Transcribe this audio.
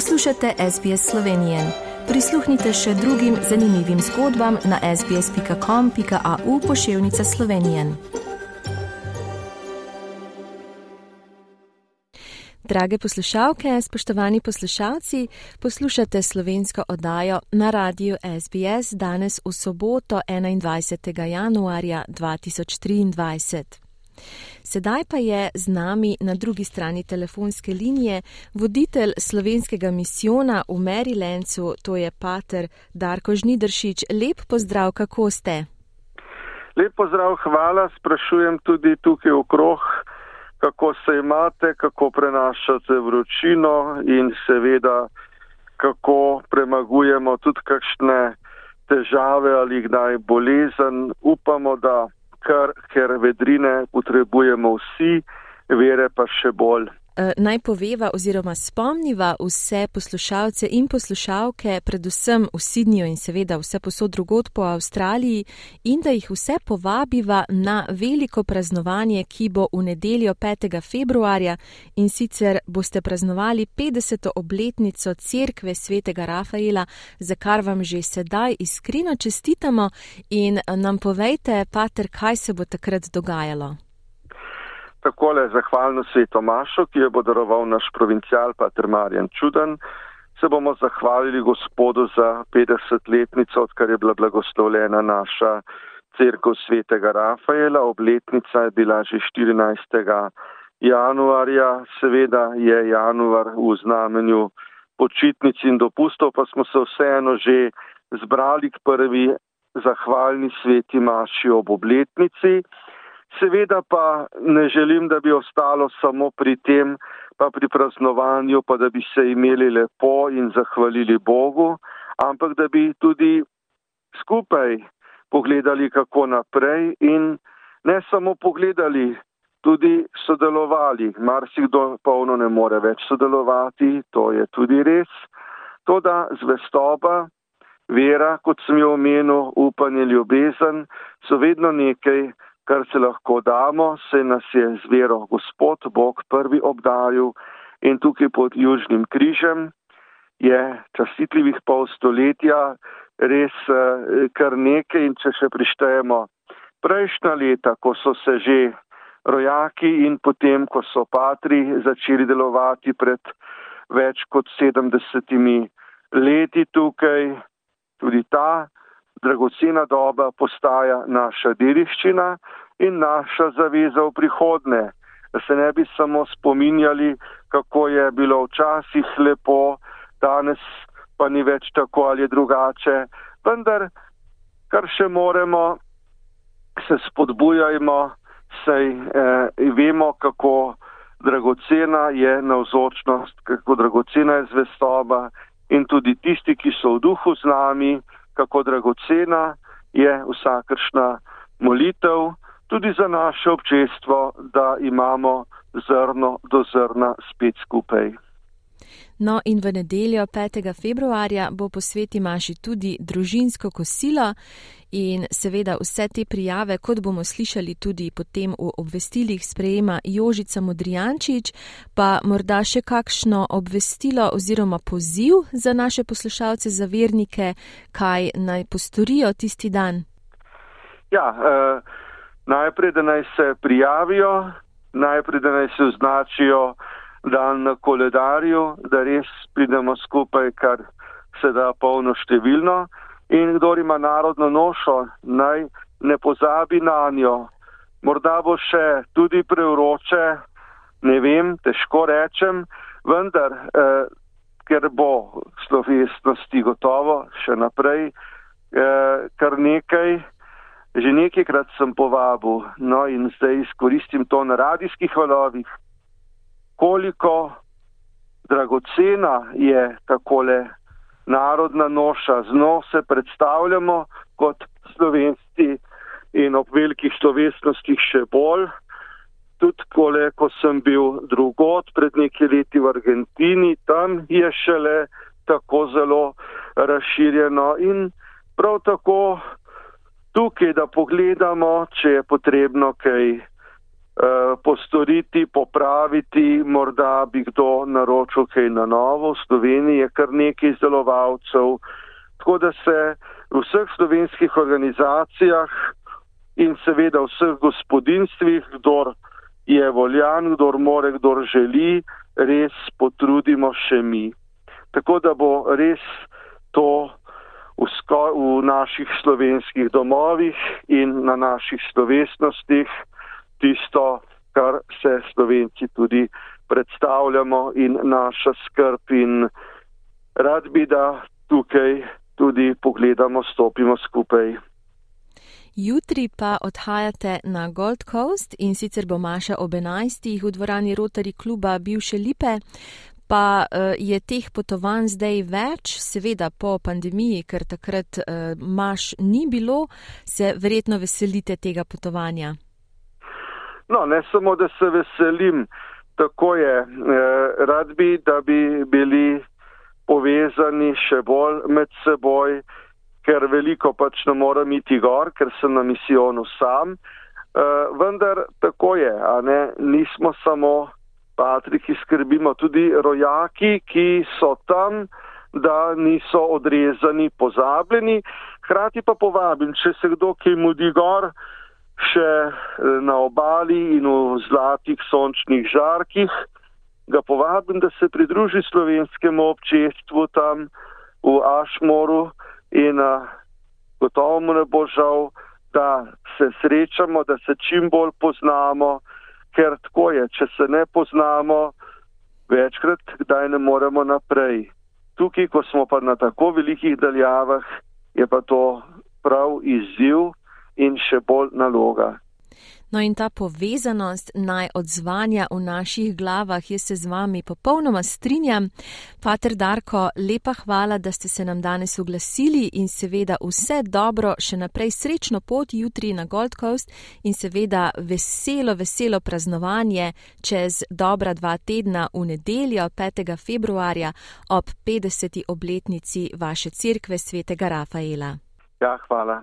Poslušate SBS Slovenije. Prisluhnite še drugim zanimivim zgodbam na sbsp.com.au pošiljka Slovenije. Drage poslušalke, spoštovani poslušalci, poslušate slovensko oddajo na radiju SBS danes v soboto 21. januarja 2023. Sedaj pa je z nami na drugi strani telefonske linije voditelj slovenskega misijona v Marylandcu, to je pater Darko Žnidršič. Lep pozdrav, kako ste? Lep pozdrav, hvala. Sprašujem tudi tukaj okrog, kako se imate, kako prenašate vročino in seveda, kako premagujemo tudi kakšne težave ali kdaj bolezen. Upamo, da kar, ker vedrine potrebujemo vsi, vere pa še bolj. Eh, naj poveva oziroma spomniva vse poslušalce in poslušalke, predvsem v Sidnju in seveda vse posod drugod po Avstraliji, in da jih vse povabiva na veliko praznovanje, ki bo v nedeljo 5. februarja in sicer boste praznovali 50. obletnico Cerkve svetega Rafaela, za kar vam že sedaj iskreno čestitamo in nam povejte, pater, kaj se bo takrat dogajalo takole zahvalno sveto Mašo, ki jo bo daroval naš provincial Pater Marjan Čuden, se bomo zahvalili gospodu za 50-letnico, odkar je bila blagoslovljena naša crkva svetega Rafaela. Obletnica je bila že 14. januarja, seveda je januar v znamenju počitnic in dopustov, pa smo se vseeno že zbrali k prvi zahvalni sveti Maši ob obletnici. Seveda pa ne želim, da bi ostalo samo pri tem, pa pri praznovanju, pa da bi se imeli lepo in zahvalili Bogu, ampak da bi tudi skupaj pogledali, kako naprej in ne samo pogledali, tudi sodelovali. Marsikdo polno ne more več sodelovati, to je tudi res. To, da zvestoba, vera, kot sem jo omenil, upanje, ljubezen, so vedno nekaj, kar se lahko damo, se nas je z vero Gospod Bog prvi obdajal in tukaj pod Južnim križem je častitljivih pol stoletja res eh, kar nekaj. In če še prištejemo prejšnja leta, ko so se že rojaki in potem, ko so patri začeli delovati pred več kot sedemdesetimi leti tukaj, tudi ta dragocena doba postaja naša dediščina in naša zaveza v prihodne. Da se ne bi samo spominjali, kako je bilo včasih lepo, danes pa ni več tako ali drugače. Vendar, kar še moremo, se spodbujajmo, saj eh, vemo, kako dragocena je navzočnost, kako dragocena je zvestoba in tudi tisti, ki so v duhu z nami, kako dragocena je vsakršna molitev tudi za naše občestvo, da imamo zrno do zrna spet skupaj. No, in v nedeljo 5. februarja bo po sveti Maši tudi družinsko kosilo in seveda vse te prijave, kot bomo slišali tudi potem v obvestilih, sprejema Jožica Modrijančič, pa morda še kakšno obvestilo oziroma poziv za naše poslušalce, za vernike, kaj naj postorijo tisti dan. Ja, uh najprej, da naj se prijavijo, najprej, da naj se označijo dan na koledarju, da res pridemo skupaj, kar se da polno številno. In kdo ima narodno nošo, naj ne pozabi na njo. Morda bo še tudi preuroče, ne vem, težko rečem, vendar, eh, ker bo slovesnosti gotovo še naprej, eh, kar nekaj, Že nekajkrat sem povabil, no in zdaj izkoristim to na radijskih valovih, koliko dragocena je takole narodna noša. Z njo se predstavljamo kot slovenski in ob velikih slovesnostih še bolj. Tudi kole, ko sem bil drugot pred nekaj leti v Argentini, tam je šele tako zelo razširjeno in prav tako tukaj, da pogledamo, če je potrebno kaj postoriti, popraviti, morda bi kdo naročil kaj na novo. V Sloveniji je kar nekaj izdelovalcev, tako da se v vseh slovenskih organizacijah in seveda v vseh gospodinstvih, kdor je voljan, kdor more, kdor želi, res potrudimo še mi. Tako da bo res to v, sko, v naših slovenskih domovih in na naših slovesnostih tisto, kar se slovenci tudi predstavljamo in naša skrb in rad bi, da tukaj tudi pogledamo, stopimo skupaj. Jutri pa odhajate na Gold Coast in sicer bo Maša ob 11. v dvorani Rotary kluba bivše Lipe. Pa uh, je teh potovanj zdaj več, seveda po pandemiji, ker takrat uh, Maš ni bilo, se verjetno veselite tega potovanja. No, ne samo, da se veselim, tako je. Eh, rad bi, da bi bili povezani še bolj med seboj, ker veliko pač ne morem iti gor, ker sem na misijonu sam. Eh, vendar tako je, a ne, nismo samo patri, ki skrbimo, tudi rojaki, ki so tam, da niso odrezani, pozabljeni. Hrati pa povabim, če se kdo, ki mudi gor, še eh, na obali in v zlatih sončnih žarkih. Ga povabim, da se pridruži slovenskemu občestvu tam v Ašmoru in a, eh, gotovo mu ne bo žal, da se srečamo, da se čim bolj poznamo, ker tako je, če se ne poznamo, večkrat kdaj ne moremo naprej. Tukaj, ko smo pa na tako velikih daljavah, je pa to prav izziv in še bolj naloga. No in ta povezanost naj odzvanja v naših glavah, jaz se z vami popolnoma strinjam. Pater Darko, lepa hvala, da ste se nam danes oglasili in seveda vse dobro, še naprej srečno pot jutri na Gold Coast in seveda veselo, veselo praznovanje čez dobra dva tedna v nedeljo 5. februarja ob 50. obletnici vaše cerkve svetega Rafaela. Ja, hvala.